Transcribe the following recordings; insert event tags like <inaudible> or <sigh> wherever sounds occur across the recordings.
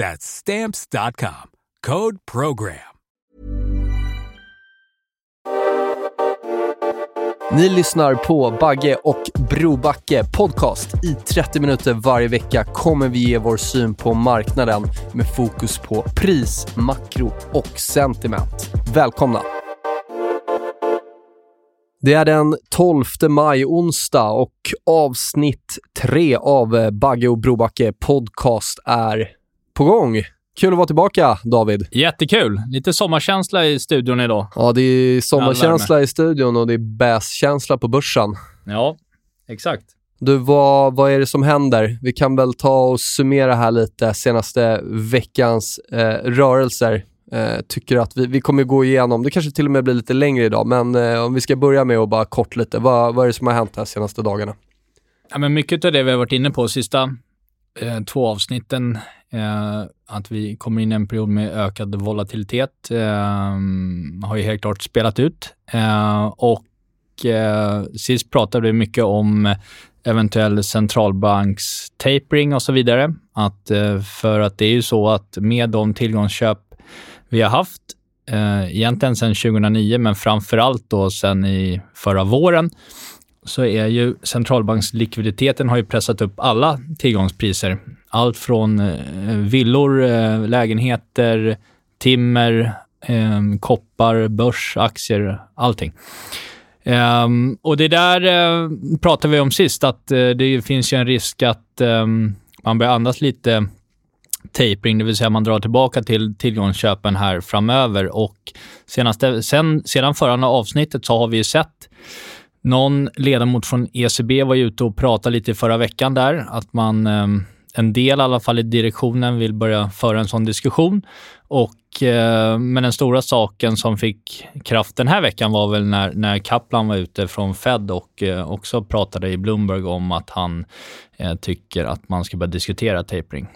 That's stamps.com. Code program. Ni lyssnar på Bagge och Brobacke podcast. I 30 minuter varje vecka kommer vi ge vår syn på marknaden med fokus på pris, makro och sentiment. Välkomna! Det är den 12 maj, onsdag och avsnitt 3 av Bagge och Brobacke podcast är på gång. Kul att vara tillbaka, David. Jättekul. Lite sommarkänsla i studion idag. Ja, det är sommarkänsla i studion och det är bäskänsla på börsen. Ja, exakt. Du, vad, vad är det som händer? Vi kan väl ta och summera här lite senaste veckans eh, rörelser. Eh, tycker att vi, vi kommer gå igenom, det kanske till och med blir lite längre idag, men eh, om vi ska börja med att bara kort lite, vad, vad är det som har hänt här senaste dagarna? Ja, men mycket av det vi har varit inne på sista eh, två avsnitten, eh, att vi kommer in i en period med ökad volatilitet, eh, har ju helt klart spelat ut. Eh, och eh, sist pratade vi mycket om eventuell centralbanks tapering och så vidare. Att, eh, för att det är ju så att med de tillgångsköp vi har haft, eh, egentligen sedan 2009, men framför allt då sedan i förra våren, så är ju centralbankslikviditeten har ju pressat upp alla tillgångspriser. Allt från eh, villor, eh, lägenheter, timmer, ehm, koppar, börs, aktier, allting. Ehm, och det där eh, pratade vi om sist, att det finns ju en risk att ehm, man börjar andas lite tapering, det vill säga man drar tillbaka till tillgångsköpen här framöver. Och senaste, sen, sedan förra avsnittet så har vi ju sett någon ledamot från ECB var ju ute och pratade lite i förra veckan där, att man, ehm, en del i alla fall i direktionen vill börja föra en sån diskussion. Och, eh, men den stora saken som fick kraft den här veckan var väl när, när Kaplan var ute från Fed och eh, också pratade i Bloomberg om att han eh, tycker att man ska börja diskutera tapering.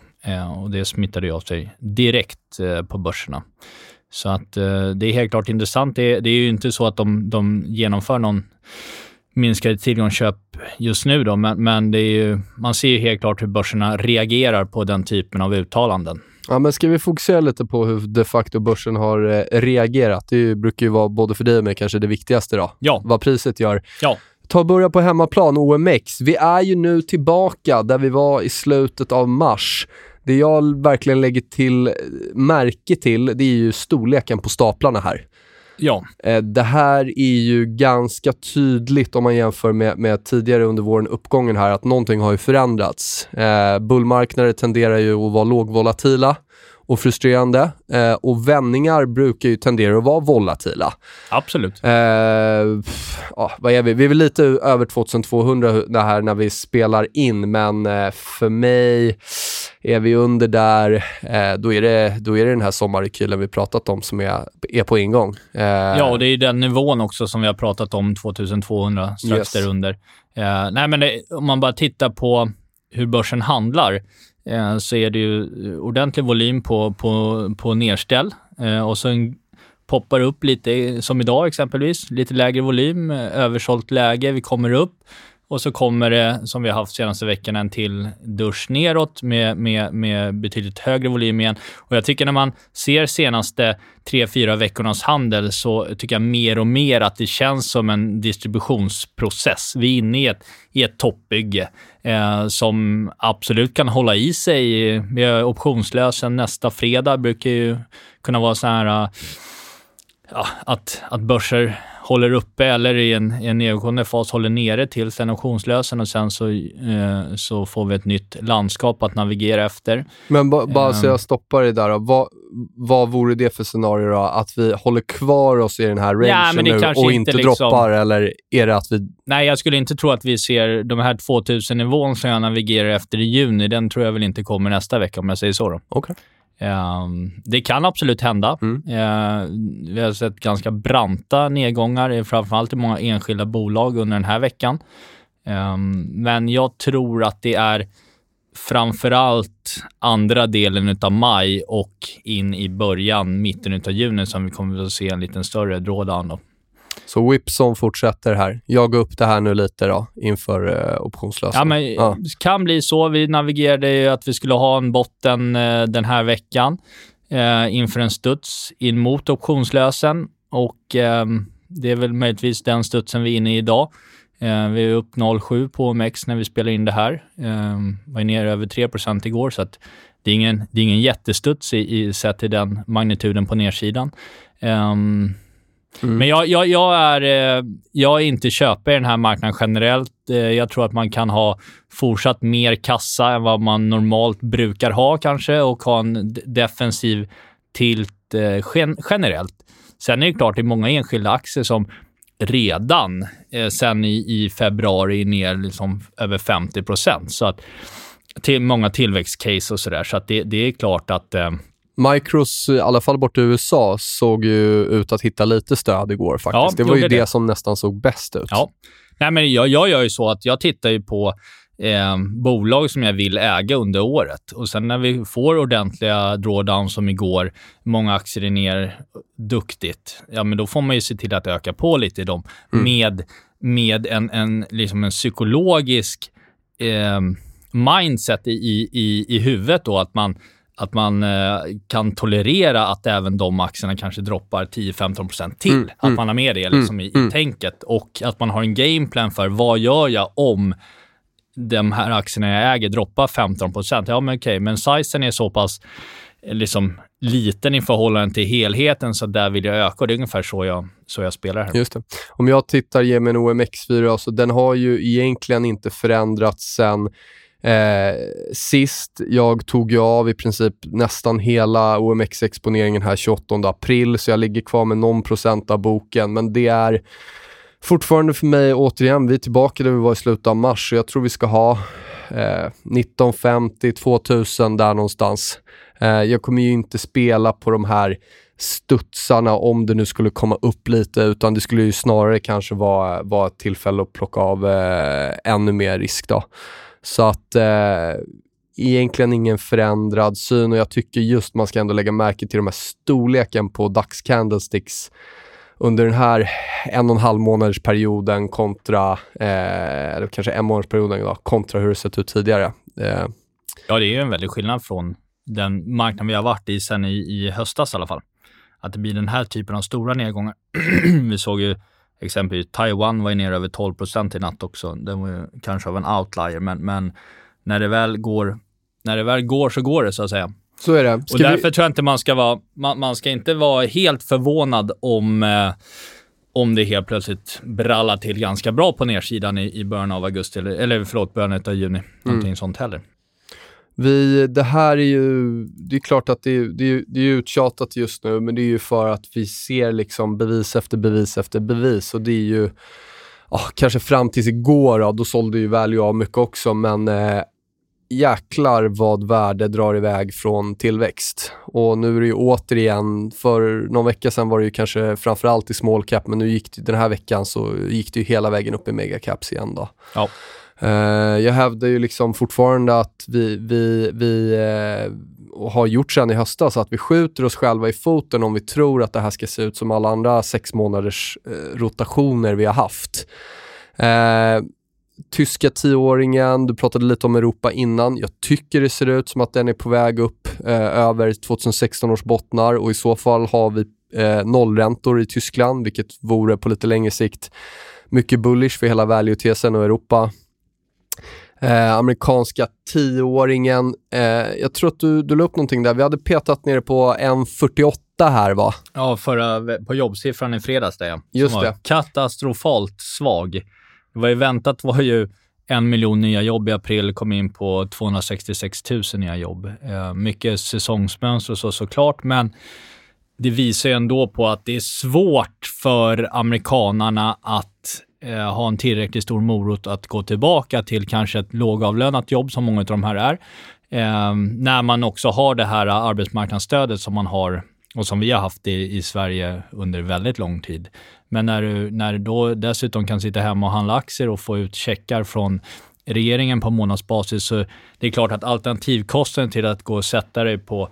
och det smittade ju av sig direkt på börserna. Så att det är helt klart intressant. Det, det är ju inte så att de, de genomför någon minskade tillgångsköp just nu då, men, men det är ju, man ser ju helt klart hur börserna reagerar på den typen av uttalanden. Ja, men ska vi fokusera lite på hur de facto börsen har eh, reagerat? Det brukar ju vara både för dig och mig kanske det viktigaste då. Ja. Vad priset gör. Ja. Ta och börja på hemmaplan, OMX. Vi är ju nu tillbaka där vi var i slutet av mars. Det jag verkligen lägger till märke till, det är ju storleken på staplarna här. Ja. Eh, det här är ju ganska tydligt om man jämför med, med tidigare under våren uppgången här, att någonting har ju förändrats. Eh, bullmarknader tenderar ju att vara lågvolatila och frustrerande. Eh, och vändningar brukar ju tendera att vara volatila. Absolut. Eh, ja, vad är vi? Vi är väl lite över 2200 det här när vi spelar in, men eh, för mig är vi under där, eh, då, är det, då är det den här sommarrekylen vi pratat om som är, är på ingång. Eh, ja, och det är den nivån också som vi har pratat om, 2200, strax Yes. därunder. Eh, nej, men det, om man bara tittar på hur börsen handlar, eh, så är det ju ordentlig volym på, på, på nedställ eh, och så en poppar upp lite, som idag exempelvis, lite lägre volym, översålt läge, vi kommer upp och så kommer det, som vi har haft senaste veckan, en till dusch neråt med, med, med betydligt högre volym igen. Och jag tycker när man ser senaste tre, fyra veckornas handel så tycker jag mer och mer att det känns som en distributionsprocess. Vi är inne i ett, i ett toppbygge eh, som absolut kan hålla i sig. Vi har optionslösen nästa fredag, brukar ju kunna vara så här eh, ja, att, att börser håller uppe eller i en, en nedåtgående fas håller nere tills den optionslösen och sen så, eh, så får vi ett nytt landskap att navigera efter. Men ba, bara um, så jag ehm. stoppar det där då. Vad, vad vore det för scenario då? Att vi håller kvar oss i den här rangen ja, nu och inte, liksom, droppar eller är det att vi... Nej, jag skulle inte tro att vi ser de här 2000-nivån som jag navigerar efter i juni. Den tror jag väl inte kommer nästa vecka om jag säger så. Då. Okay. Um, det kan absolut hända. Mm. Uh, vi har sett ganska branta nedgångar, framförallt i många enskilda bolag under den här veckan. Um, men jag tror att det är framförallt andra delen av maj och in i början, mitten av juni som vi kommer att se en lite större drawdown. Så Whipson fortsätter här. Jaga upp det här nu lite då inför eh, optionslösningen. Ja, men ja. kan bli så. Vi navigerade ju att vi skulle ha en botten eh, den här veckan eh, inför en studs in mot optionslösen och eh, det är väl möjligtvis den studsen vi är inne i idag. Eh, vi är upp 0,7 på OMX när vi spelar in det här. Eh, var ner över 3% igår, så att det är ingen, det är ingen jättestuds i, i, sett till den magnituden på nedsidan. Um, Mm. Men jag, jag, jag, är, eh, jag är inte köpare i den här marknaden generellt. Eh, jag tror att man kan ha fortsatt mer kassa än vad man normalt brukar ha kanske och ha en defensiv tilt eh, generellt. Sen är det klart, det är många enskilda aktier som redan sen i, i februari är ner liksom över 50 procent. Så att till många tillväxtcase och sådär. Så att det, det är klart att eh, Micros, i alla fall borta i USA, såg ju ut att hitta lite stöd igår faktiskt. Ja, det var ju det. det. som nästan såg bäst ut. Ja. Nej, men jag, jag gör ju så att jag tittar ju på eh, bolag som jag vill äga under året. Och sen när vi får ordentliga drawdowns som igår, många aktier är ner duktigt, ja men då får man ju se till att öka på lite i dem mm. med, med en, en, liksom en psykologisk eh, mindset i, i, i huvudet då, att man att man eh, kan tolerera att även de aktierna kanske droppar 10-15% till. Mm, att mm, man har med det liksom, mm, i, i mm. tänket och att man har en gameplan för vad gör jag om de här aktierna jag äger droppar 15% Ja, men okej, okay, men sizen är så pass liksom, liten i förhållande till helheten, så där vill jag öka. Och det är ungefär så jag, så jag spelar här. Just det. Om jag tittar, ger mig en OMX4, så den har ju egentligen inte förändrats sen Eh, sist, jag tog ju av i princip nästan hela OMX-exponeringen här 28 april, så jag ligger kvar med någon procent av boken, men det är fortfarande för mig, återigen, vi är tillbaka där vi var i slutet av mars, så jag tror vi ska ha eh, 1950, 2000 där någonstans. Eh, jag kommer ju inte spela på de här studsarna om det nu skulle komma upp lite, utan det skulle ju snarare kanske vara, vara ett tillfälle att plocka av eh, ännu mer risk då. Så att eh, egentligen ingen förändrad syn och jag tycker just man ska ändå lägga märke till de här storleken på DAX candlesticks under den här en och en halv månaders perioden kontra, eh, eller kanske en månaders perioden då, kontra hur det sett ut tidigare. Eh. Ja, det är ju en väldig skillnad från den marknad vi har varit i sen i, i höstas i alla fall. Att det blir den här typen av stora nedgångar. <clears throat> vi såg ju exempelvis Taiwan var ju ner över 12 procent i natt också. Den var ju kanske av en outlier, men, men när, det väl går, när det väl går så går det så att säga. Så är det. Ska och därför vi... tror jag inte man ska vara, man, man ska inte vara helt förvånad om eh, om det helt plötsligt brallar till ganska bra på nedsidan i, i början av augusti, eller, eller förlåt, början av juni. Mm. Någonting sånt heller. Vi, det här är ju, det är klart att det är, det, det är uttjatat just nu, men det är ju för att vi ser liksom bevis efter bevis efter bevis och det är ju, oh, kanske fram tills igår då, då sålde ju Value av mycket också, men eh, jäklar vad värde drar iväg från tillväxt. Och nu är det ju återigen, för någon vecka sedan var det ju kanske framförallt i small cap, men nu gick det, den här veckan så gick det ju hela vägen upp i megacaps igen då. Ja. Eh, jag hävdar ju liksom fortfarande att vi, vi, vi och har gjort sedan i höstas, att vi skjuter oss själva i foten om vi tror att det här ska se ut som alla andra sex månaders eh, rotationer vi har haft. Eh, tyska tioåringen, du pratade lite om Europa innan. Jag tycker det ser ut som att den är på väg upp eh, över 2016 års bottnar och i så fall har vi eh, nollräntor i Tyskland, vilket vore på lite längre sikt mycket bullish för hela value-tesen och Europa. Eh, amerikanska tioåringen, eh, jag tror att du, du la upp någonting där. Vi hade petat ner på 1,48 här va? Ja, förra, på jobbsiffran i fredags där ja. Just det. katastrofalt svag. Det var ju väntat var ju en miljon nya jobb i april, kom in på 266 000 nya jobb. Eh, mycket säsongsmönster och så såklart, men det visar ju ändå på att det är svårt för amerikanarna att eh, ha en tillräckligt stor morot att gå tillbaka till kanske ett lågavlönat jobb som många av de här är. Eh, när man också har det här arbetsmarknadsstödet som man har och som vi har haft i, i Sverige under väldigt lång tid. Men när du, när du då dessutom kan sitta hemma och handla aktier och få ut checkar från regeringen på månadsbasis så det är klart att alternativkostnaden till att gå och sätta dig på,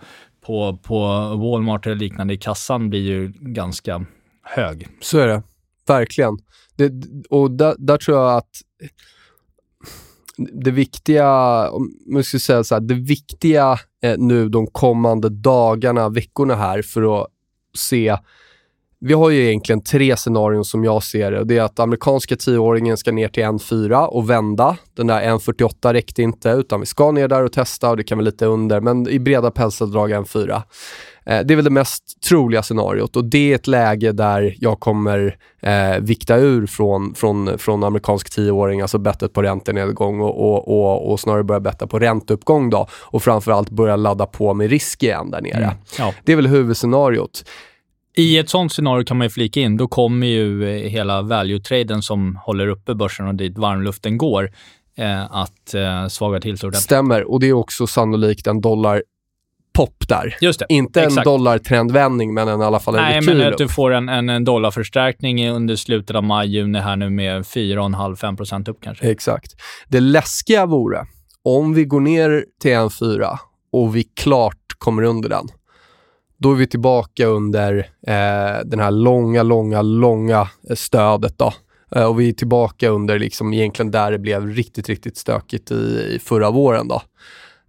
på, på Walmart eller liknande i kassan blir ju ganska hög. Så är det. Verkligen. Det, och där, där, tror jag att det viktiga, om jag ska säga så här, det viktiga eh, nu de kommande dagarna, veckorna här för att se vi har ju egentligen tre scenarion som jag ser det. Det är att amerikanska tioåringen ska ner till 1,4 och vända. Den där 1,48 räckte inte, utan vi ska ner där och testa och det kan vara lite under, men i breda penseldrag 1,4. Eh, det är väl det mest troliga scenariot och det är ett läge där jag kommer eh, vikta ur från, från, från amerikansk tioåring, alltså bettet på räntenedgång och, och, och, och snarare börja betta på ränteuppgång då och framförallt börja ladda på med risk igen där nere. Mm. Ja. Det är väl huvudscenariot. I ett sånt scenario kan man ju flika in, då kommer ju eh, hela value-traden som håller uppe börsen och dit varmluften går eh, att eh, svaga till sig Stämmer, och det är också sannolikt en dollar pop där. Just det. Inte Exakt. en dollartrendvändning, men en, i alla fall en Nej, men att du får en, en, en dollarförstärkning under slutet av maj, juni här nu med 4,5-5% upp kanske. Exakt. Det läskiga vore om vi går ner till 1,4 och vi klart kommer under den då är vi tillbaka under eh, den här långa, långa, långa eh, stödet. Då. Eh, och vi är tillbaka under liksom egentligen där det blev riktigt, riktigt stökigt i, i förra våren. Då.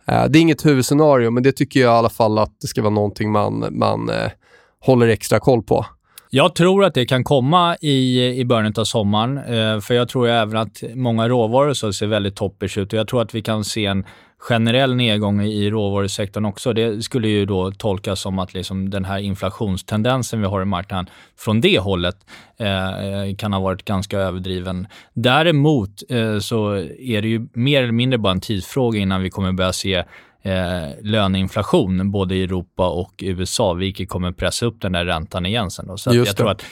Eh, det är inget huvudscenario, men det tycker jag i alla fall att det ska vara någonting man, man eh, håller extra koll på. Jag tror att det kan komma i, i början av sommaren, eh, för jag tror även att många råvaror så ser väldigt toppers ut och jag tror att vi kan se en generell nedgång i råvarusektorn också. Det skulle ju då tolkas som att liksom den här inflationstendensen vi har i marknaden från det hållet eh, kan ha varit ganska överdriven. Däremot eh, så är det ju mer eller mindre bara en tidsfråga innan vi kommer börja se eh, löneinflation både i Europa och USA, vilket kommer pressa upp den där räntan igen sen. Då. Så jag det. tror att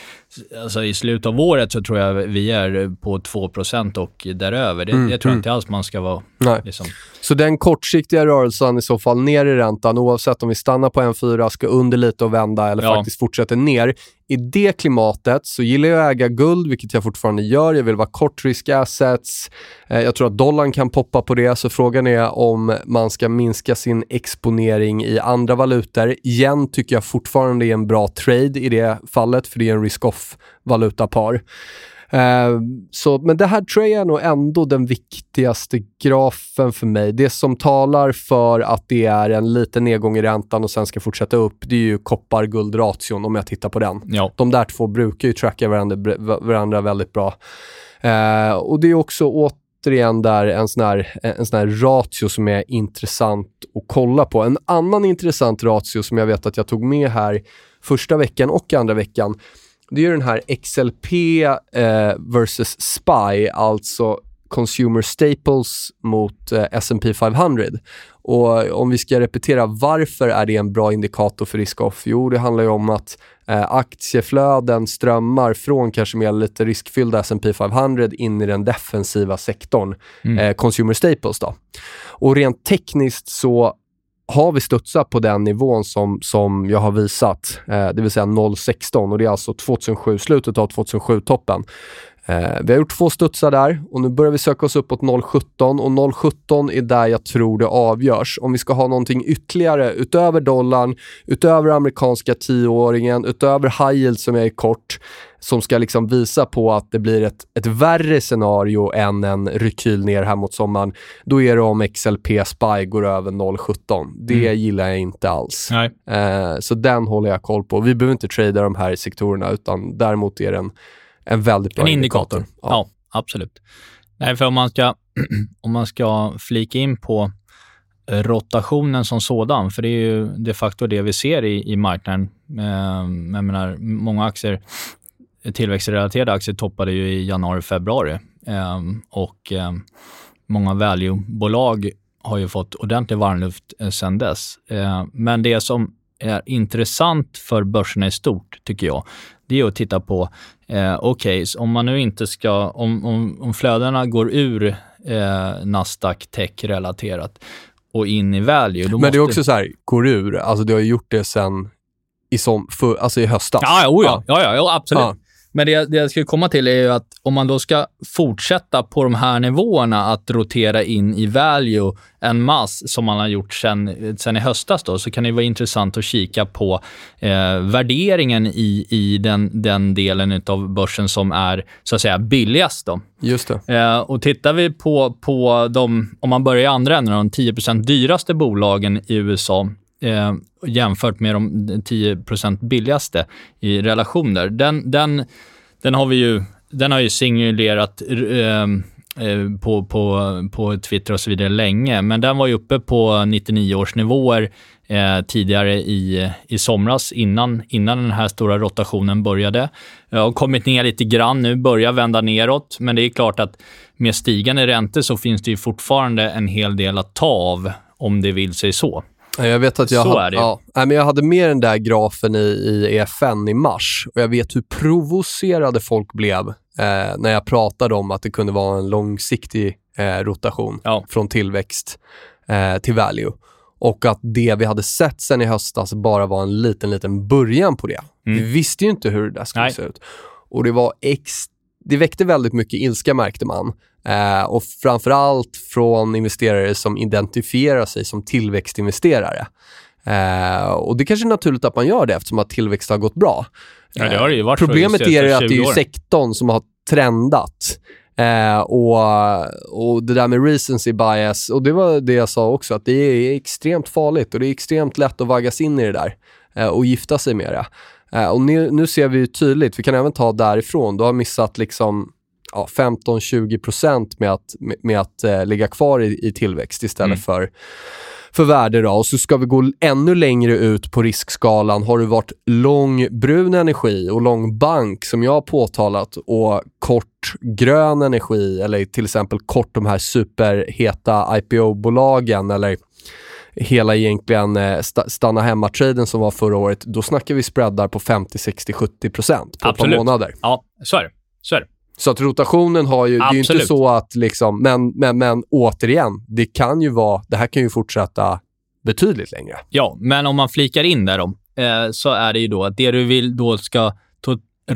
alltså, i slutet av året så tror jag vi är på 2% och däröver. Det, mm, det tror jag mm. inte alls man ska vara. Nej. Liksom. Så den kortsiktiga rörelsen i så fall ner i räntan, oavsett om vi stannar på 1,4, ska under lite och vända eller ja. faktiskt fortsätter ner. I det klimatet så gillar jag att äga guld, vilket jag fortfarande gör. Jag vill vara kort risk assets. Eh, jag tror att dollarn kan poppa på det, så frågan är om man ska minska sin exponering i andra valutor. Yen tycker jag fortfarande är en bra trade i det fallet, för det är en risk-off valutapar. Uh, så, men det här tror jag är nog ändå den viktigaste grafen för mig. Det som talar för att det är en liten nedgång i räntan och sen ska fortsätta upp, det är ju koppar-guld-ration om jag tittar på den. Ja. De där två brukar ju tracka varandra, varandra väldigt bra. Uh, och det är också återigen där en sån, här, en sån här ratio som är intressant att kolla på. En annan intressant ratio som jag vet att jag tog med här första veckan och andra veckan, det är den här XLP eh, versus SPY, alltså Consumer Staples mot eh, S&P 500. Och om vi ska repetera, varför är det en bra indikator för risk-off? Jo, det handlar ju om att eh, aktieflöden strömmar från kanske mer lite riskfyllda S&P 500 in i den defensiva sektorn, mm. eh, Consumer Staples. Då. Och rent tekniskt så har vi studsat på den nivån som, som jag har visat, eh, det vill säga 0,16 och det är alltså 2007, slutet av 2007-toppen. Eh, vi har gjort två studsar där och nu börjar vi söka oss uppåt 0,17 och 0,17 är där jag tror det avgörs. Om vi ska ha någonting ytterligare utöver dollarn, utöver amerikanska tioåringen, utöver high yield som är kort, som ska liksom visa på att det blir ett, ett värre scenario än en rekyl ner här mot sommaren, då är det om XLP SPY går över 0,17. Det mm. gillar jag inte alls. Eh, så den håller jag koll på. Vi behöver inte trada de här sektorerna, utan däremot är det en, en väldigt bra en indikator. indikator. Ja. ja. absolut. Nej, för om man ska, <clears throat> om man ska flika in på rotationen som sådan, för det är ju de facto det vi ser i, i marknaden. Eh, jag menar, många aktier tillväxtrelaterade aktier toppade ju i januari, februari eh, och eh, många value-bolag har ju fått ordentlig varmluft eh, sedan dess. Eh, men det som är intressant för börserna i stort, tycker jag, det är att titta på, eh, okej, okay, om man nu inte ska, om, om, om flödena går ur eh, Nasdaq tech-relaterat och in i value. Men måste... det är också så här, går ur, alltså du har gjort det sen i, som, för, alltså i höstas. Ja, oh ja. Ja. Ja, ja, absolut. Ja. Men det, det jag skulle komma till är ju att om man då ska fortsätta på de här nivåerna att rotera in i value en mass som man har gjort sen, sen i höstas då, så kan det vara intressant att kika på eh, värderingen i, i den, den delen av börsen som är så att säga billigast. Då. Just det. Eh, och tittar vi på, på de, om man börjar i andra änden, de 10% dyraste bolagen i USA eh, jämfört med de 10% billigaste i relationer. Den, den, den, har vi ju, den har ju singulerat eh, eh, på, på, på Twitter och så vidare länge, men den var ju uppe på 99 års nivåer eh, tidigare i, i somras innan, innan den här stora rotationen började. Jag har kommit ner lite grann nu, börjar vända neråt, men det är klart att med stigande räntor så finns det ju fortfarande en hel del att ta av om det vill sig så. Jag vet att jag, så ha, är det. Ja, men jag hade med den där grafen i, i EFN i mars och jag vet hur provocerade folk blev eh, när jag pratade om att det kunde vara en långsiktig eh, rotation ja. från tillväxt eh, till value. Och att det vi hade sett sen i höstas bara var en liten, liten början på det. Mm. Vi visste ju inte hur det där skulle Nej. se ut. Och det var ex det väckte väldigt mycket ilska märkte man. Eh, och framförallt från investerare som identifierar sig som tillväxtinvesterare. Eh, och det kanske är naturligt att man gör det eftersom att tillväxt har gått bra. Ja, det har det ju varit Problemet är att det är sektorn som har trendat. Eh, och, och det där med recency bias, och det var det jag sa också, att det är extremt farligt och det är extremt lätt att vaggas in i det där eh, och gifta sig med det. Eh, och nu, nu, ser vi tydligt, vi kan även ta därifrån, du har missat liksom ja, 15-20% med att, med, med att eh, ligga kvar i, i tillväxt istället mm. för för värde. Då. Och så ska vi gå ännu längre ut på riskskalan. Har du varit lång brun energi och lång bank, som jag har påtalat, och kort grön energi, eller till exempel kort de här superheta IPO-bolagen, eller hela egentligen eh, stanna hemma-traden som var förra året, då snackar vi spreadar på 50, 60, 70 procent på Absolut. ett par månader. Ja, så är det. Så är det. Så att rotationen har ju, Absolut. det är ju inte så att liksom, men, men, men återigen, det kan ju vara, det här kan ju fortsätta betydligt längre. Ja, men om man flikar in där då, eh, så är det ju då att det du vill då ska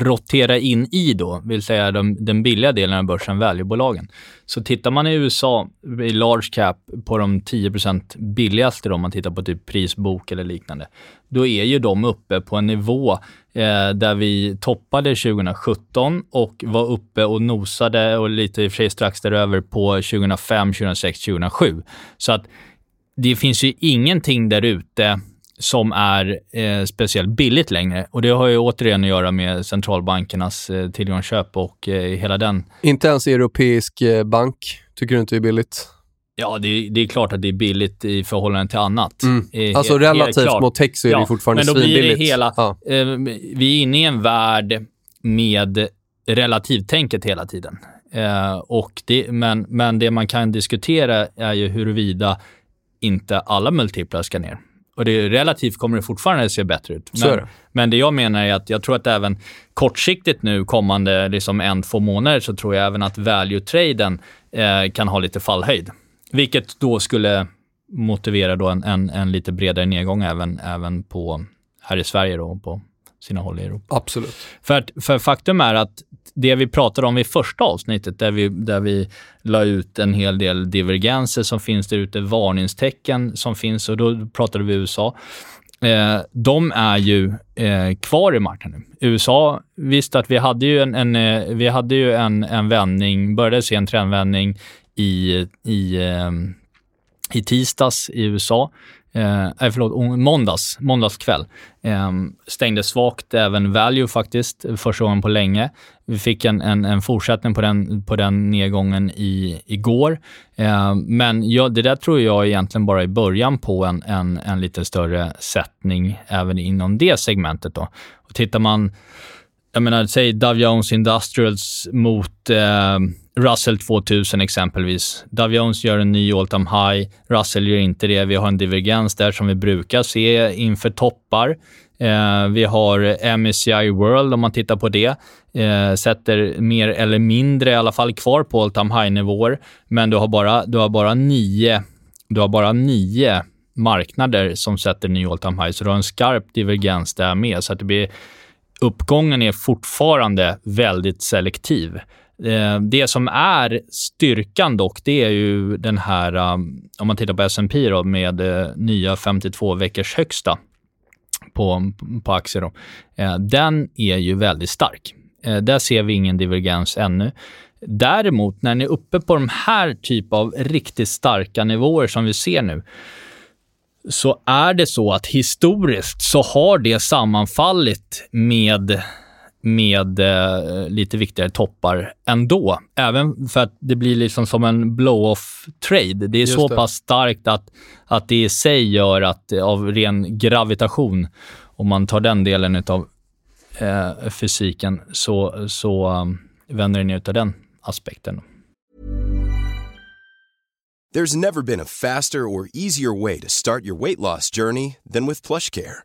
rotera in i då, vill säga de, den billiga delen av börsen, valuebolagen. Så tittar man i USA, i large cap, på de 10% billigaste, då, om man tittar på typ prisbok eller liknande, då är ju de uppe på en nivå eh, där vi toppade 2017 och var uppe och nosade och lite i och för sig strax däröver på 2005, 2006, 2007. Så att det finns ju ingenting där ute som är eh, speciellt billigt längre. Och Det har ju återigen att göra med centralbankernas eh, tillgångsköp och eh, hela den... Inte ens europeisk eh, bank tycker du inte är billigt? Ja, det, det, är klart att det är billigt i förhållande till annat. Mm. Eh, alltså helt, relativt helt mot tech så är ja, det fortfarande. Men då blir det hela... Ja. Eh, vi är inne i en värld med relativtänket hela tiden. Och det, men, men det man kan diskutera är ju huruvida inte alla multiplar ska ner. Och det relativt kommer det fortfarande se bättre ut. Men, men, det jag menar är att jag tror att även kortsiktigt nu, kommande liksom en, två månader, så tror jag även att value-traden eh, kan ha lite fallhöjd. Vilket då skulle motiverar då en, en, en, lite bredare nedgång även, även på, här i Sverige då, på sina håll i Europa. Absolut. För, för faktum är att det vi pratade om i första avsnittet, där vi, där vi la ut en hel del divergenser som finns där ute, varningstecken som finns, och då pratade vi USA. Eh, de är ju eh, kvar i marknaden. USA, visst att vi hade ju en, en eh, vi hade ju en, en vändning, började se en trendvändning i, i, eh, i tisdags i USA Eh, eh, förlåt, måndags, måndags kväll. Eh, stängde svagt, även value faktiskt, första gången på länge. Vi fick en, en, en fortsättning på den, på den nedgången i, igår. Eh, men jag, det där tror jag egentligen bara är början på en, en, en lite större sättning även inom det segmentet. Då. Och tittar man jag menar, säg Dow Jones Industrials mot eh, Russell 2000 exempelvis. Dow Jones gör en ny all time high, Russell gör inte det. Vi har en divergens där som vi brukar se inför toppar. Eh, vi har MSCI World, om man tittar på det, eh, sätter mer eller mindre i alla fall kvar på all time high-nivåer, men du har bara, du har bara nio du har bara nio marknader som sätter ny all time high, så du har en skarp divergens där med. Så att det blir uppgången är fortfarande väldigt selektiv. Eh, det som är styrkan dock, det är ju den här, um, om man tittar på S&P då, med eh, nya 52 veckors högsta på, på aktier. Då. Eh, den är ju väldigt stark. Där ser vi ingen divergens ännu. Däremot, när ni är uppe på de här typ av riktigt starka nivåer som vi ser nu, så är det så att historiskt så har det sammanfallit med med eh, lite viktigare toppar ändå. Även för att det blir liksom som en blow-off trade. Det är Just så det. pass starkt att, att det i sig gör att av ren gravitation, om man tar den delen av eh, fysiken, så, så um, vänder den ut av den aspekten. There's never been a faster or easier way to start your weight loss journey than with plush care.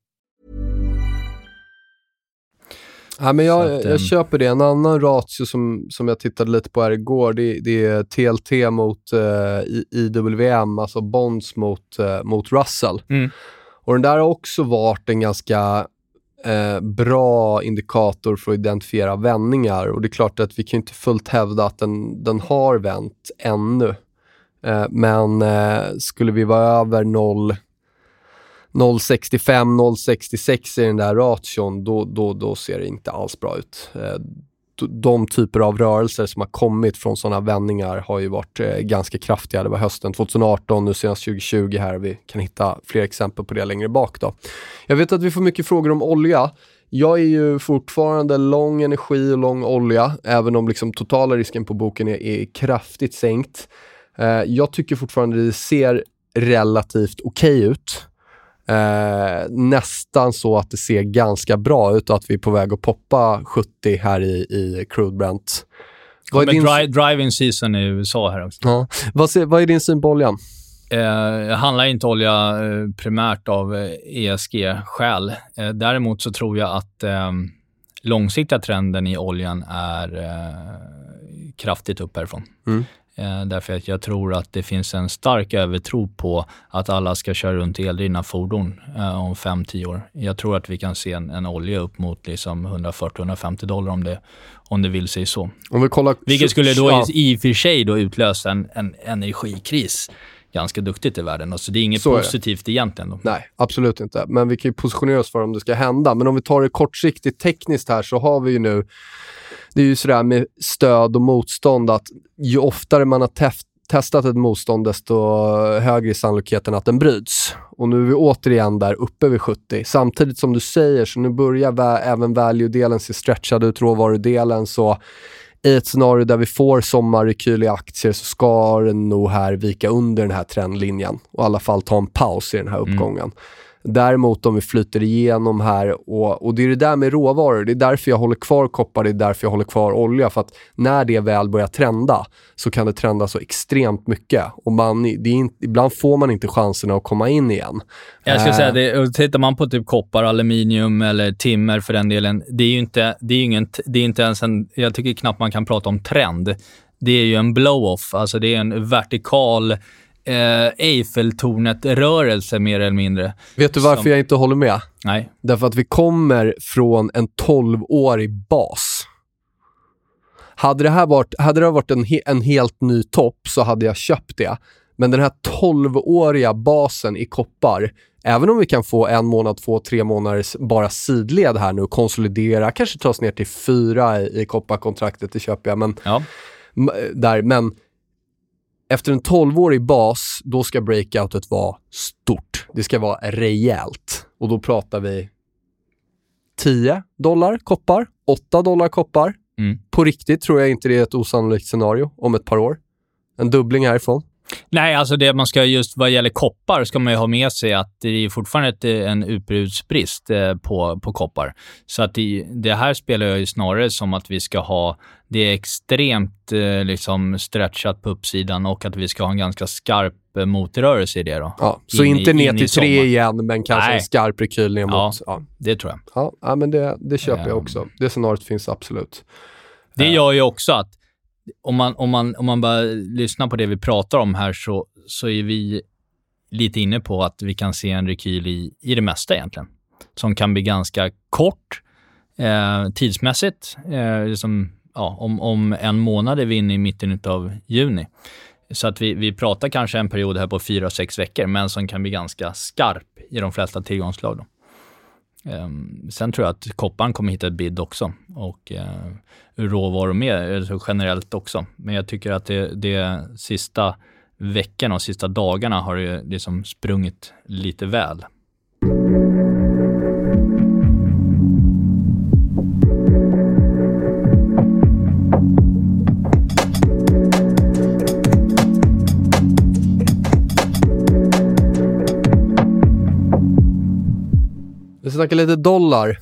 Ja, men jag, att, jag um... köper det. En annan ratio som, som jag tittade lite på här igår, det, det är TLT mot uh, IWM, alltså bonds mot, uh, mot Russell. Mm. Och den där har också varit en ganska uh, bra indikator för att identifiera vändningar. Och det är klart att vi kan inte fullt hävda att den, den har vänt ännu. men skulle vi vara över 0 0,65, 0,66 i den där ration, då, då, då ser det inte alls bra ut. Eh, de typer av rörelser som har kommit från sådana vändningar har ju varit eh, ganska kraftiga. Det var hösten 2018, nu senast 2020 här. Vi kan hitta fler exempel på det längre bak. Då. Jag vet att vi får mycket frågor om olja. Jag är ju fortfarande lång energi och lång olja, även om liksom totala risken på boken är, är kraftigt sänkt. Eh, jag tycker fortfarande det ser relativt okej okay ut. Eh, nästan så att det ser ganska bra ut och att vi är på väg att poppa 70 här i, i crude Brent. Vad är din... dri driving season i USA här också. Ja. Vad, ser, vad är din syn på oljan? Eh, handlar inte olja eh, primärt av eh, ESG-skäl. Eh, däremot så tror jag att eh, långsiktiga trenden i oljan är eh, kraftigt upp härifrån. Mm. Eh, därför att jag tror att det finns en stark övertro på att alla ska köra runt eldrivna fordon eh, om 5-10 år. Jag tror att vi kan se en, en olja upp mot liksom 140-150 dollar om det, om det vill sig så. Om vi kollar... Vilket skulle då ja. i och för sig då utlösa en, en energikris ganska duktigt i världen. Så det är inget Så är det. positivt egentligen. Då. Nej, absolut inte. Men vi kan ju positionera oss för om det ska hända. Men om vi tar det kortsiktigt tekniskt här så har vi ju nu, det är ju sådär med stöd och motstånd att ju oftare man har tef- testat ett motstånd desto högre är sannolikheten att den bryts. Och nu är vi återigen där uppe vid 70. Samtidigt som du säger så nu börjar vä- även value-delen se stretchad ut, råvarudelen. Så i ett scenario där vi får sommarrekyl i aktier så ska den nog här vika under den här trendlinjen och i alla fall ta en paus i den här uppgången. Däremot om vi flyter igenom här och, och det är det där med råvaror. Det är därför jag håller kvar koppar, det är därför jag håller kvar olja. För att när det väl börjar trenda så kan det trenda så extremt mycket. Och man, det är inte, ibland får man inte chansen att komma in igen. Jag skulle Eh, säga det, och tittar man på typ koppar, aluminium eller timmer för den delen, det är ju inte, det är ingen, det är inte ens en, jag tycker knappt man kan prata om trend. Det är ju en blow-off, alltså det är en vertikal eh, Eiffeltornet-rörelse mer eller mindre. Vet du varför Som- jag inte håller med? Nej. Därför att vi kommer från en 12-årig bas. Hade det här varit, hade det varit en, he, en helt ny topp så hade jag köpt det. Men den här 12-åriga basen i koppar, även om vi kan få en månad, två, tre månaders bara sidled här nu konsolidera, kanske tas ner till fyra i, i kopparkontraktet, det köper jag. Men Ja. där, men efter en 12-årig bas, då ska breakoutet vara stort. Det ska vara rejält. Och då pratar vi 10 dollar koppar, 8 dollar koppar. Mm. På riktigt tror jag inte det är ett osannolikt scenario om ett par år. En dubbling härifrån. Nej, alltså det man ska just vad gäller koppar ska man ju ha med sig att det är fortfarande ett, en utbudsbrist eh, på, på koppar. Så att det, det här spelar jag ju snarare som att vi ska ha, det är extremt eh, liksom stretchat på uppsidan och att vi ska ha en ganska skarp eh, motrörelse i det då. Ja, så In inte ner in i till tre igen, men kanske Nej. en skarp rekyl ner mot... Ja. Ja. Det tror jag. Ja, ja, men det, det köper jag Ehm. också. Det scenariot finns absolut. Det gör ju också att om man, om man, om man bara lyssnar på det vi pratar om här så, så är vi lite inne på att vi kan se en rekyl i, i det mesta egentligen. Som kan bli ganska kort eh, tidsmässigt. Eh, liksom, ja, om, om en månad är vi inne i mitten av juni. Så att vi, vi pratar kanske en period här på fyra, sex veckor, men som kan bli ganska skarp i de flesta tillgångsslag. Då. Ehm, sen tror jag att kopparn kommer hitta ett bid också och eh, råvaror med alltså generellt också. Men jag tycker att det, det sista veckorna och sista dagarna har det liksom sprungit lite väl. Vi snackar lite dollar.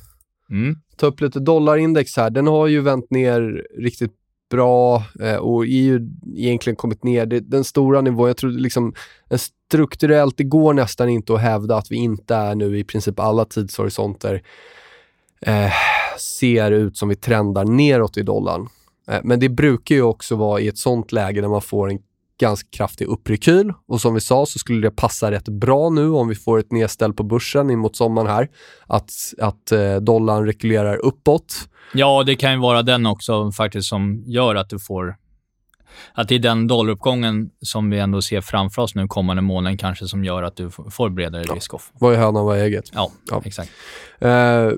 Mm. ta upp lite dollarindex här. Den har ju vänt ner riktigt bra eh, och är ju egentligen kommit ner. Den stora nivån, jag tror liksom strukturellt, det går nästan inte att hävda att vi inte är nu i princip alla tidshorisonter eh, ser ut som vi trendar neråt i dollarn. Eh, men det brukar ju också vara i ett sånt läge där man får en ganska kraftig upprekyl och som vi sa så skulle det passa rätt bra nu om vi får ett nedställ på börsen in mot sommaren här. Att, att eh, dollarn rekylerar uppåt. Ja, det kan ju vara den också faktiskt som gör att du får att det är den dollaruppgången som vi ändå ser framför oss nu kommande månaden kanske som gör att du får bredare risk-off. Vad är hönan, vad är ägget? Ja, Ja. exakt. Eh,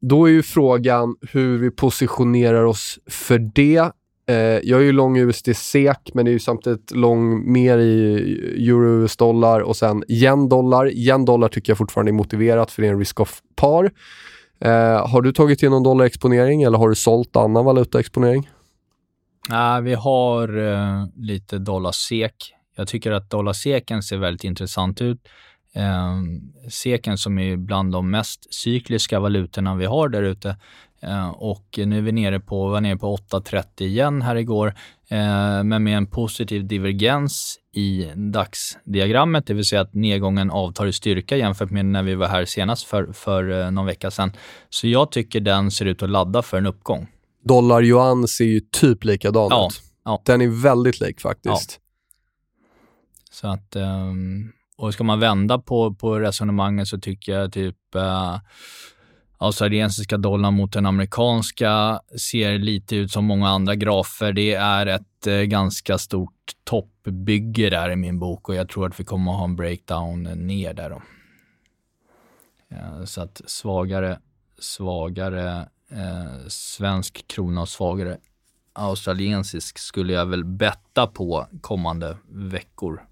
då är ju frågan hur vi positionerar oss för det. Eh, jag är ju lång USD SEK, men det är ju samtidigt lång mer i euro US dollar och sen yen dollar. Yen dollar tycker jag fortfarande är motiverat för det är en risk-off-par. Eh, har du tagit in någon dollarexponering eller har du sålt annan valutaexponering? Nej, vi har eh, lite dollar-SEK. Jag tycker att dollar-SEKen ser väldigt intressant ut. Eh, SEKen som är bland de mest cykliska valutorna vi har där ute. Eh, och nu är vi nere på, var nere på 8,30 igen här igår. Eh, men med en positiv divergens i dagsdiagrammet, det vill säga att nedgången avtar i styrka jämfört med när vi var här senast för, för eh, någon vecka sedan. Så jag tycker den ser ut att ladda för en uppgång. Dollar-yuan ser ju typ likadan Ja, ut. ja. Den är väldigt lik faktiskt. Så att, ehm, och ska man vända på, på resonemanget så tycker jag typ australiensiska dollarn mot den amerikanska ser lite ut som många andra grafer. Det är ett eh, ganska stort toppbygge där i min bok och jag tror att vi kommer att ha en breakdown ner där då. Eh, så att svagare, svagare eh, svensk krona och svagare australiensisk skulle jag väl betta på kommande veckor.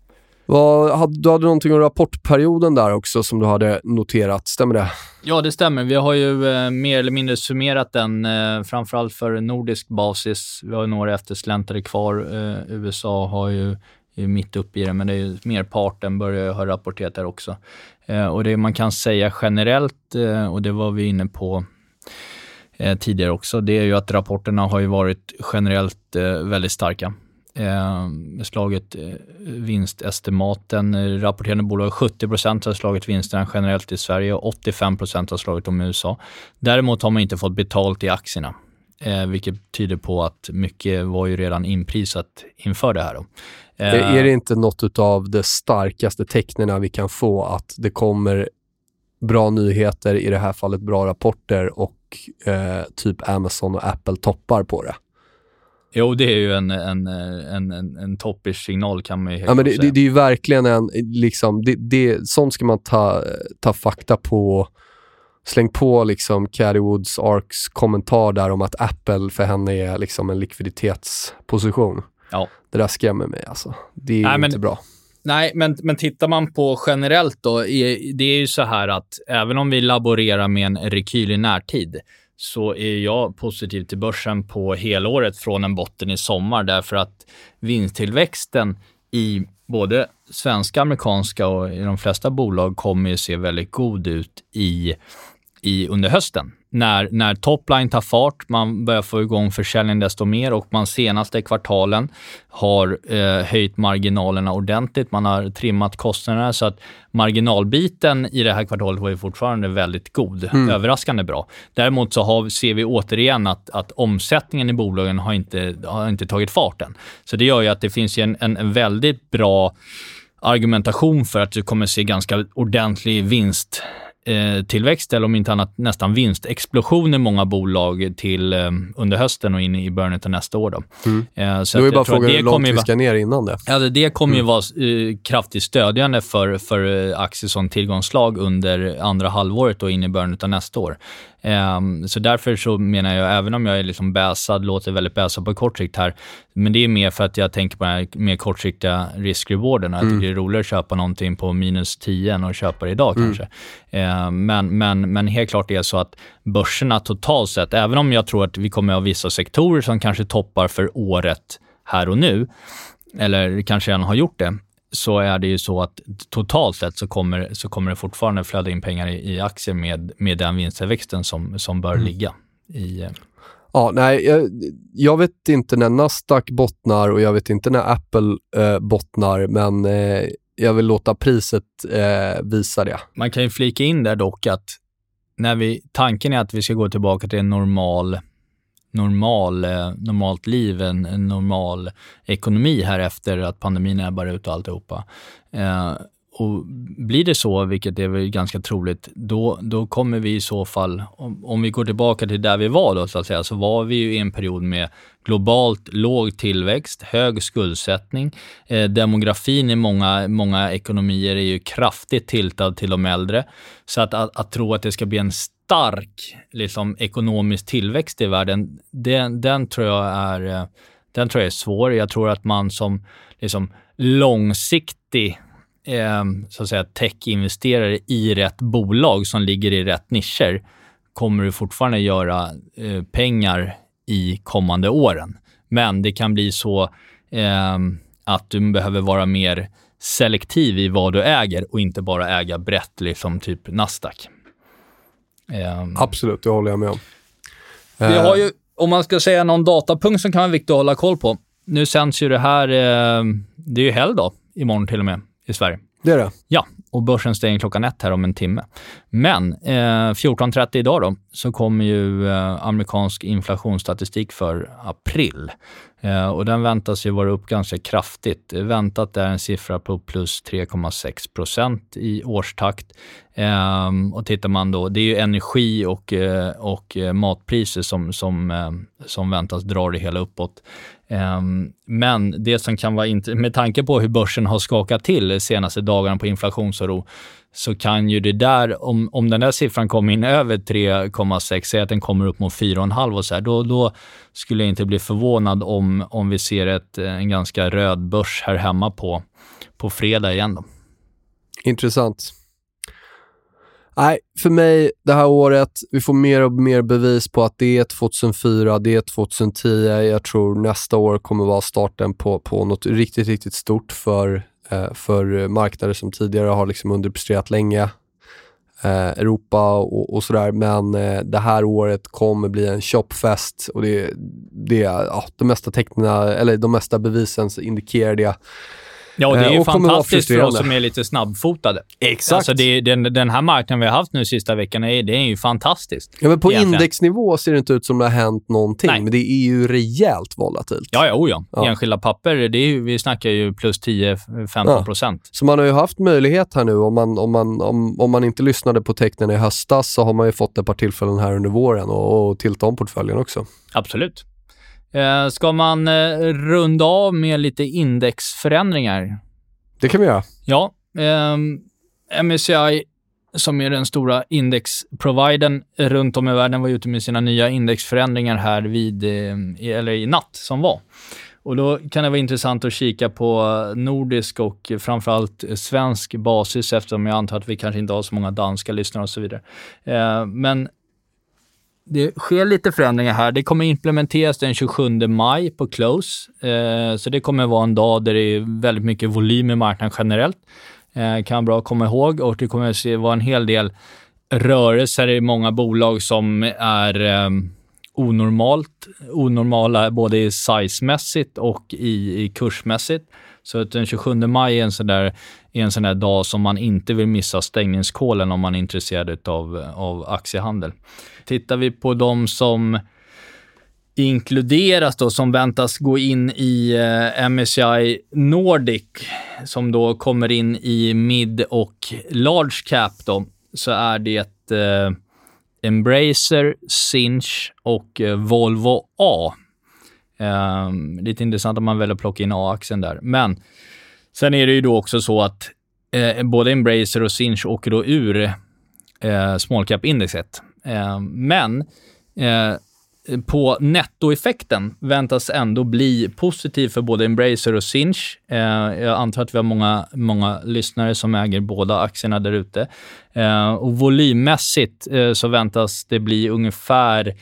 Vad, du hade någonting om rapportperioden där också som du hade noterat, stämmer det? Ja, det stämmer. Vi har ju eh, mer eller mindre summerat den, eh, framförallt för nordisk basis. Vi har några eftersläntrare kvar. Eh, USA har ju är mitt uppe i det, men det är ju merparten börjar ju ha rapporterat där också. Eh, och det man kan säga generellt, eh, och det var vi inne på eh, tidigare också, det är ju att rapporterna har ju varit generellt eh, väldigt starka. Eh, slagit eh, vinstestimaten. Rapporterande bolag 70% har slagit vinsterna generellt i Sverige och 85% har slagit dem i USA. Däremot har man inte fått betalt i aktierna. Eh, vilket tyder på att mycket var ju redan inprisat inför det här. Då. Eh, är det inte något av de starkaste tecknen vi kan få att det kommer bra nyheter, i det här fallet bra rapporter och eh, typ Amazon och Apple toppar på det? Jo, det är ju en, en, en, en, en toppers signal kan man ju helt ja, men det. Det, det, är ju verkligen en, liksom, det, det, sånt ska man ta, ta fakta på. Släng på liksom Caddy Woods Arks kommentar där om att Apple för henne är liksom en likviditetsposition. Ja. Det där skrämmer mig alltså. Det är Nej, inte men, bra. Nej, men, men tittar man på generellt då, det är ju så här att även om vi laborerar med en rekyl i närtid, så är jag positiv till börsen på helåret från en botten i sommar därför att vinsttillväxten i både svenska, amerikanska och i de flesta bolag kommer ju se väldigt god ut i, i under hösten när, när topline tar fart, man börjar få igång försäljningen desto mer och man senaste kvartalen har eh, höjt marginalerna ordentligt. Man har trimmat kostnaderna så att marginalbiten i det här kvartalet var ju fortfarande väldigt god. Mm. Överraskande bra. Däremot så har, ser vi återigen att, att omsättningen i bolagen har inte, har inte tagit fart än. Så det gör ju att det finns en, en väldigt bra argumentation för att du kommer se ganska ordentlig vinst tillväxt eller om inte annat nästan vinstexplosion i många bolag till eh, under hösten och in i början av nästa år. Då, mm. eh, så då är bara frågan hur långt vi ska ner innan det. Ja, det kommer mm. ju vara eh, kraftigt stödjande för, för eh, aktier som tillgångslag under andra halvåret och in i början av nästa år. Um, så därför så menar jag, även om jag är liksom bäsad, låter väldigt bäsad på kort sikt här, men det är mer för att jag tänker på den här mer kortsiktiga risk-rewarden. Jag tycker mm. det är roligare att köpa någonting på minus 10 än att köpa det idag mm. kanske. Uh, men, men, men helt klart är det så att börserna totalt sett, även om jag tror att vi kommer att ha vissa sektorer som kanske toppar för året här och nu, eller kanske redan har gjort det, så är det ju så att totalt sett så kommer, så kommer det fortfarande flöda in pengar i, i aktier med, med den vinsttillväxten som, som bör mm. ligga i... Eh, ja, nej, jag, jag, vet inte när Nasdaq bottnar och jag vet inte när Apple eh, bottnar, men eh, jag vill låta priset eh, visa det. Man kan ju flika in där dock att när vi, tanken är att vi ska gå tillbaka till en normal normal, eh, normalt liv, en, en, normal ekonomi här efter att pandemin ebbar ut och alltihopa. Eh, och blir det så, vilket är väl ganska troligt, då, då kommer vi i så fall, om, om vi går tillbaka till där vi var då så att säga, så var vi ju i en period med globalt låg tillväxt, hög skuldsättning. Eh, demografin i många, många ekonomier är ju kraftigt tiltad till de äldre. Så att, att, att tro att det ska bli en stark liksom, ekonomisk tillväxt i världen, den, den, tror jag är, eh, den tror jag är svår. Jag tror att man som liksom, långsiktig eh, så att säga, tech-investerare i rätt bolag som ligger i rätt nischer kommer du fortfarande göra eh, pengar i kommande åren. Men det kan bli så eh, att du behöver vara mer selektiv i vad du äger och inte bara äga brett, liksom typ Nasdaq. Um, Absolut, det håller jag med om. Vi har ju, om man ska säga någon datapunkt som kan vara viktig att hålla koll på. Nu sänds ju det här, eh, det är ju helgdag imorgon till och med i Sverige. Det är det? Ja, och börsen stänger klockan ett här om en timme. Men eh, 14.30 idag då, så kommer ju eh, amerikansk inflationsstatistik för april. Eh, och den väntas ju vara upp ganska kraftigt. Eh, väntat är en siffra på plus 3,6 procent i årstakt. Ehm, och tittar man då, det är ju energi och, eh, och matpriser som, som, som väntas dra det hela uppåt. Ehm, men det som kan vara, med tanke på hur börsen har skakat till de senaste dagarna på inflationsoro, så kan ju det där, om, om den där siffran kommer in över 3,6, säg att den kommer upp mot 4,5 och så här, då, då skulle jag inte bli förvånad om, om vi ser ett, eh, en ganska röd börs här hemma på, på fredag igen. Då. Intressant. Nej, för mig det här året, vi får mer och mer bevis på att det är 2004, det är 2010. Jag tror nästa år kommer vara starten på, på något riktigt, riktigt stort för Eh, för eh, marknader som tidigare har liksom underpresterat länge. Eh, Europa och, och sådär. Men det här året kommer bli en shopfest och det, det ja, de mesta teckna, eller de mesta bevisen indikerar det. Ja, och det är ju eh, fantastiskt för oss som är lite snabbfotade. Exakt. Alltså det, den, den här marknaden vi har haft nu sista veckorna, det är ju fantastiskt. Ja, men på egentligen. indexnivå ser det inte ut som det har hänt någonting, Nej. men det är ju rejält volatilt. Ja, ja, oh ja. ja. Enskilda papper, det är ju, vi snackar ju plus 10-15 procent. Ja. Så man har ju haft möjlighet här nu, om man, om, man, om, om man inte lyssnade på tecknen i höstas så har man ju fått ett par tillfällen här under våren och, och tilta om portföljen också. Absolut. Eh, ska man eh, runda av med lite indexförändringar? Det kan vi göra. Ja. Eh, MSCI, som är den stora indexprovidern runt om i världen, var ute med sina nya indexförändringar här vid, eh, eller i natt som var. Och då kan det vara intressant att kika på nordisk och framförallt svensk basis eftersom jag antar att vi kanske inte har så många danska lyssnare och så vidare. Men det sker lite förändringar här. Det kommer implementeras den 27 maj på close. Eh, så det kommer vara en dag där det är väldigt mycket volym i marknaden generellt. Eh, kan bra komma ihåg och det kommer att vara en hel del rörelser i många bolag som är eh, onormalt, onormala både i sizemässigt och i, i kursmässigt. Så att den 27 maj är en sån där, är en sån där dag som man inte vill missa stängningskålen om man är intresserad av, av aktiehandel. Tittar vi på de som inkluderas då, som väntas gå in i eh, MSCI Nordic, som då kommer in i mid och large cap då, så är det eh, Embracer, Sinch och eh, Volvo A. Eh, lite intressant om man väljer att plocka in A-aktien där. Men sen är det ju då också så att eh, både Embracer och Sinch åker då ur eh, small cap-indexet. Eh, men eh, på nettoeffekten väntas ändå bli positiv för både Embracer och Sinch. Eh, jag antar att vi har många, många lyssnare som äger båda aktierna där ute. Eh, och volymmässigt eh, så väntas det bli ungefär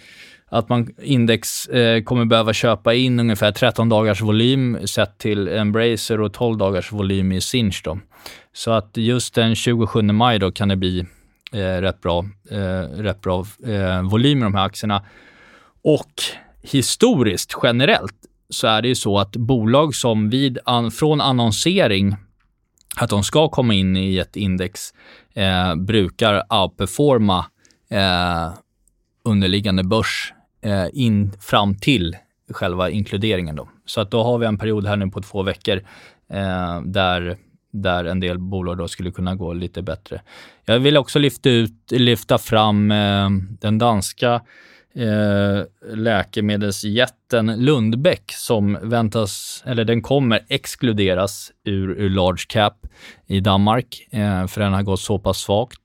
att man index eh, kommer behöva köpa in ungefär 13 dagars volym sett till Embracer och 12 dagars volym i Sinch. Då. Så att just den 27 maj då kan det bli eh, rätt bra, eh, rätt bra eh, volym i de här aktierna. Och historiskt, generellt, så är det ju så att bolag som vid an, från annonsering att de ska komma in i ett index eh, brukar outperforma eh, underliggande börs eh, in fram till själva inkluderingen. Då. Så att då har vi en period här nu på två veckor eh, där, där en del bolag då skulle kunna gå lite bättre. Jag vill också lyfta, ut, lyfta fram eh, den danska eh, läkemedelsjätten Lundbeck som väntas, eller den kommer exkluderas ur, ur large cap i Danmark, eh, för den har gått så pass svagt.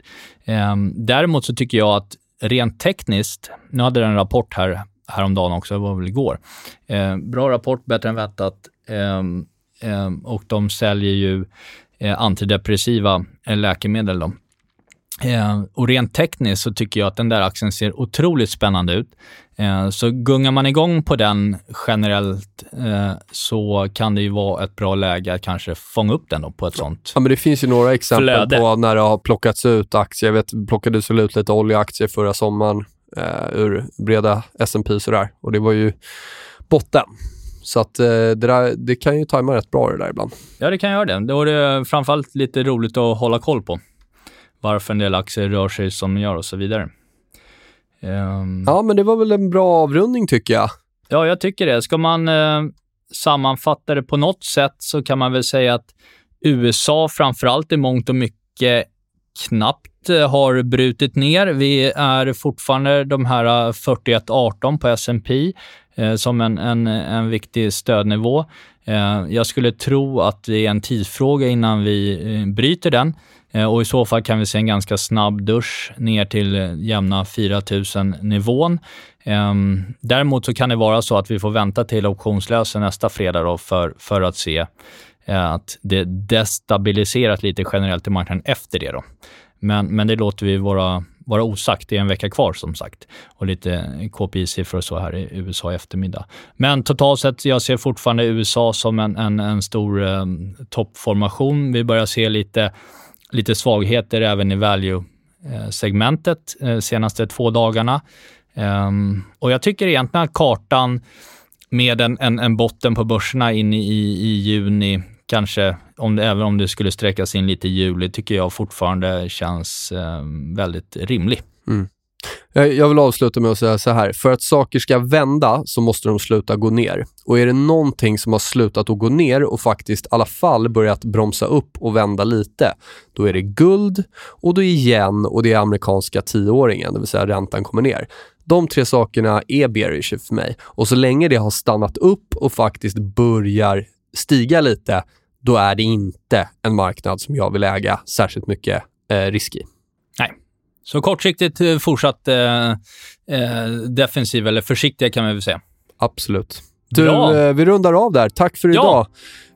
Eh, däremot så tycker jag att rent tekniskt, nu hade den en rapport här häromdagen också, det var väl igår. Eh, bra rapport, bättre än väntat. Eh, eh, och de säljer ju eh, antidepressiva eh, läkemedel. Då. Eh, och rent tekniskt så tycker jag att den där aktien ser otroligt spännande ut. Eh, så gungar man igång på den generellt eh, så kan det ju vara ett bra läge att kanske fånga upp den på ett sånt Ja, men det finns ju några exempel flöde. på när det har plockats ut aktier. Jag vet, plockades väl ut lite oljeaktier förra sommaren eh, ur breda S&P sådär och det var ju botten. Så att eh, det, där, det kan ju tajma rätt bra det där ibland. Ja, det kan göra det. Då är det framförallt lite roligt att hålla koll på varför en del aktier rör sig som de gör och så vidare. Um, ja, men det var väl en bra avrundning tycker jag. Ja, jag tycker det. Ska man, eh, sammanfatta det på något sätt så kan man väl säga att USA framförallt i mångt och mycket knappt eh, har brutit ner. Vi är fortfarande de här 41-18 på S&P eh, som en, en, en viktig stödnivå. Eh, jag skulle tro att det är en tidsfråga innan vi eh, bryter den eh, Eh, och i så fall kan vi se en ganska snabb dusch ner till eh, jämna 4000-nivån. Ehm, däremot så kan det vara så att vi får vänta till optionslösen nästa fredag då för, för att se eh, att det destabiliserat lite generellt i marknaden efter det. Då. Men, men det låter vi vara, vara osagt. Det är en vecka kvar som sagt och lite KPI-siffror och så här i USA i eftermiddag. Men totalt sett, jag ser fortfarande USA som en, en, en stor eh, toppformation. Vi börjar se lite, lite svagheter även i value-segmentet eh, senaste två dagarna. Ehm, och jag tycker egentligen att kartan med en, en, en botten på börserna in i, i juni kanske, om det, även om det skulle sträckas in lite i juli, tycker jag fortfarande känns ehm, väldigt rimlig. Mm. Jag vill avsluta med att säga så här. För att saker ska vända så måste de sluta gå ner. Och är det någonting som har slutat att gå ner och faktiskt i alla fall börjat bromsa upp och vända lite, då är det guld och då igen och det är amerikanska tioåringen, det vill säga räntan kommer ner. De tre sakerna är bearish för mig. Och så länge det har stannat upp och faktiskt börjar stiga lite, då är det inte en marknad som jag vill äga särskilt mycket eh, risk i. Så kortsiktigt eh, fortsatt eh, eh, defensiv, eller försiktiga kan man väl säga. Absolut. Du, eh, vi rundar av där. Tack för idag. Ja,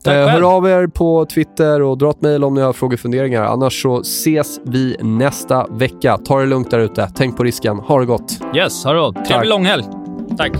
tack eh, hör av er på Twitter och dra ett mejl om ni har frågor och funderingar. Annars så ses vi nästa vecka. Ta det lugnt där ute. Tänk på risken. Ha det gott. Yes, ha det gott. Trevlig långhelg. Tack.